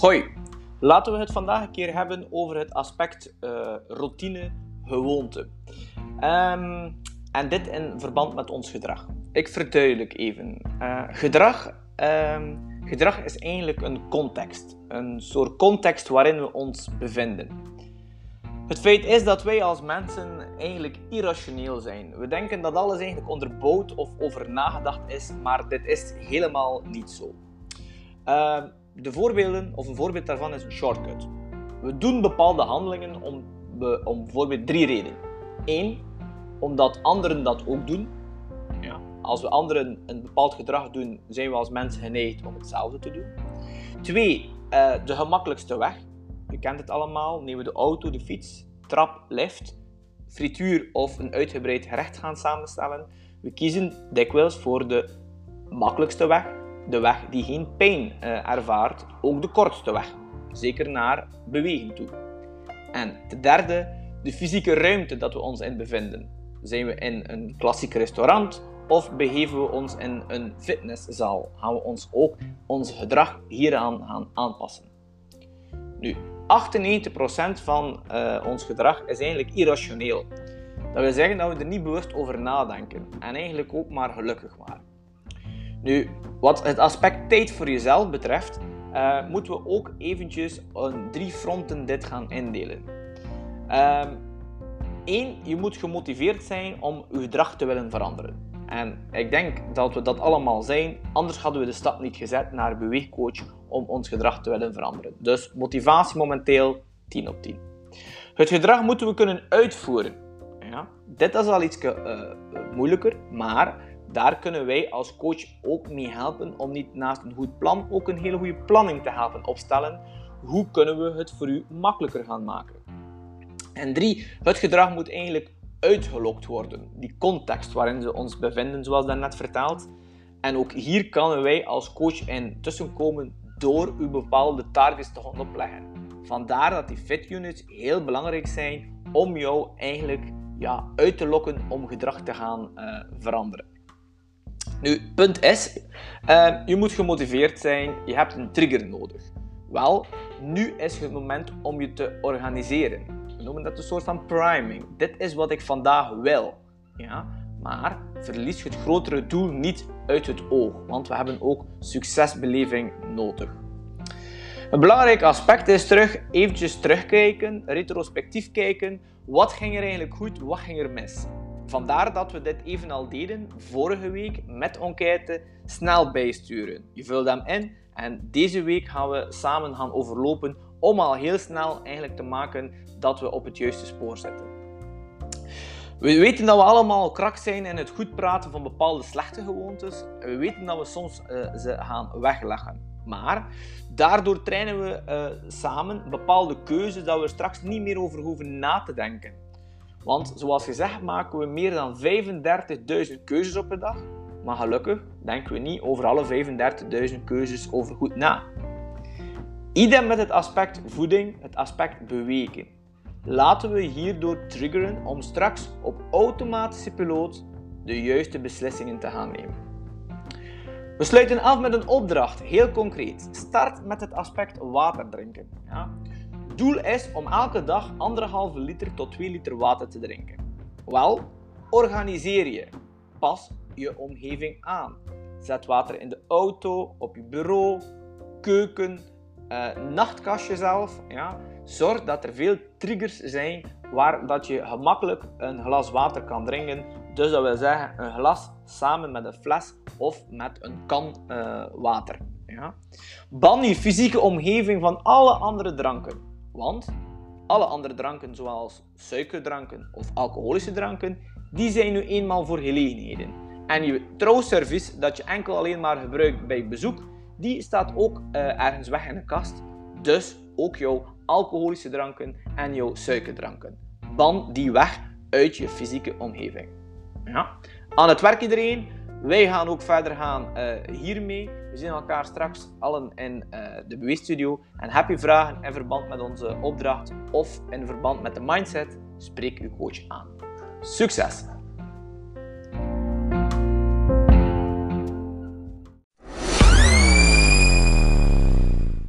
Hoi, laten we het vandaag een keer hebben over het aspect uh, routine, gewoonte. Um, en dit in verband met ons gedrag. Ik verduidelijk even. Uh, gedrag, um, gedrag is eigenlijk een context. Een soort context waarin we ons bevinden. Het feit is dat wij als mensen eigenlijk irrationeel zijn. We denken dat alles eigenlijk onderbouwd of over nagedacht is, maar dit is helemaal niet zo. Uh, de voorbeelden, of een voorbeeld daarvan is een shortcut. We doen bepaalde handelingen om, om bijvoorbeeld drie redenen. Eén, omdat anderen dat ook doen. Ja, als we anderen een bepaald gedrag doen, zijn we als mensen geneigd om hetzelfde te doen. Twee, uh, de gemakkelijkste weg. Je kent het allemaal. Nemen we de auto, de fiets, trap, lift, frituur of een uitgebreid gerecht gaan samenstellen. We kiezen dikwijls voor de makkelijkste weg, de weg die geen pijn uh, ervaart, ook de kortste weg. Zeker naar bewegen toe. En ten derde, de fysieke ruimte dat we ons in bevinden. Zijn we in een klassiek restaurant of begeven we ons in een fitnesszaal? Gaan we ons ook ons gedrag hieraan gaan aanpassen? Nu, 98% van uh, ons gedrag is eigenlijk irrationeel. Dat wil zeggen dat we er niet bewust over nadenken en eigenlijk ook maar gelukkig waren. Nu, wat het aspect tijd voor jezelf betreft, uh, moeten we ook eventjes aan drie fronten dit gaan indelen. Eén, uh, je moet gemotiveerd zijn om je gedrag te willen veranderen. En ik denk dat we dat allemaal zijn, anders hadden we de stap niet gezet naar een beweegcoach om ons gedrag te willen veranderen. Dus motivatie momenteel 10 op 10. Het gedrag moeten we kunnen uitvoeren. Ja, dit is al iets uh, moeilijker, maar daar kunnen wij als coach ook mee helpen om niet naast een goed plan ook een hele goede planning te helpen opstellen. Hoe kunnen we het voor u makkelijker gaan maken? En drie, het gedrag moet eigenlijk uitgelokt worden. Die context waarin ze ons bevinden, zoals daarnet verteld. En ook hier kunnen wij als coach in tussenkomen door u bepaalde targets te gaan opleggen. Vandaar dat die fit units heel belangrijk zijn om jou eigenlijk ja, uit te lokken om gedrag te gaan uh, veranderen. Nu, punt is, uh, je moet gemotiveerd zijn, je hebt een trigger nodig. Wel, nu is het moment om je te organiseren. We noemen dat een soort van priming. Dit is wat ik vandaag wil. Ja? Maar verlies het grotere doel niet uit het oog, want we hebben ook succesbeleving nodig. Een belangrijk aspect is terug eventjes terugkijken, retrospectief kijken. Wat ging er eigenlijk goed, wat ging er mis? Vandaar dat we dit even al deden vorige week met enquête snel bijsturen. Je vult hem in en deze week gaan we samen gaan overlopen om al heel snel eigenlijk te maken dat we op het juiste spoor zitten. We weten dat we allemaal krak zijn in het goed praten van bepaalde slechte gewoontes. We weten dat we soms uh, ze gaan wegleggen. Maar daardoor trainen we uh, samen bepaalde keuzes dat we straks niet meer over hoeven na te denken. Want zoals gezegd maken we meer dan 35.000 keuzes op een dag. Maar gelukkig denken we niet over alle 35.000 keuzes over goed na. Idem met het aspect voeding, het aspect bewegen. Laten we hierdoor triggeren om straks op automatische piloot de juiste beslissingen te gaan nemen. We sluiten af met een opdracht, heel concreet. Start met het aspect water drinken. Ja? Doel is om elke dag 1,5 liter tot 2 liter water te drinken. Wel, organiseer je. Pas je omgeving aan. Zet water in de auto, op je bureau, keuken, uh, nachtkastje zelf. Ja. Zorg dat er veel triggers zijn waar dat je gemakkelijk een glas water kan drinken. Dus dat wil zeggen een glas samen met een fles of met een kan uh, water. Ja. Ban je fysieke omgeving van alle andere dranken. Want alle andere dranken, zoals suikerdranken of alcoholische dranken, die zijn nu eenmaal voor gelegenheden. En je trouwservice dat je enkel alleen maar gebruikt bij bezoek, die staat ook uh, ergens weg in de kast. Dus ook jouw alcoholische dranken en jouw suikerdranken. Ban die weg uit je fysieke omgeving. Ja. Aan het werk iedereen. Wij gaan ook verder gaan uh, hiermee. Zien elkaar straks allen in uh, de Beweegstudio. En heb je vragen in verband met onze opdracht of in verband met de mindset, spreek uw coach aan. Succes!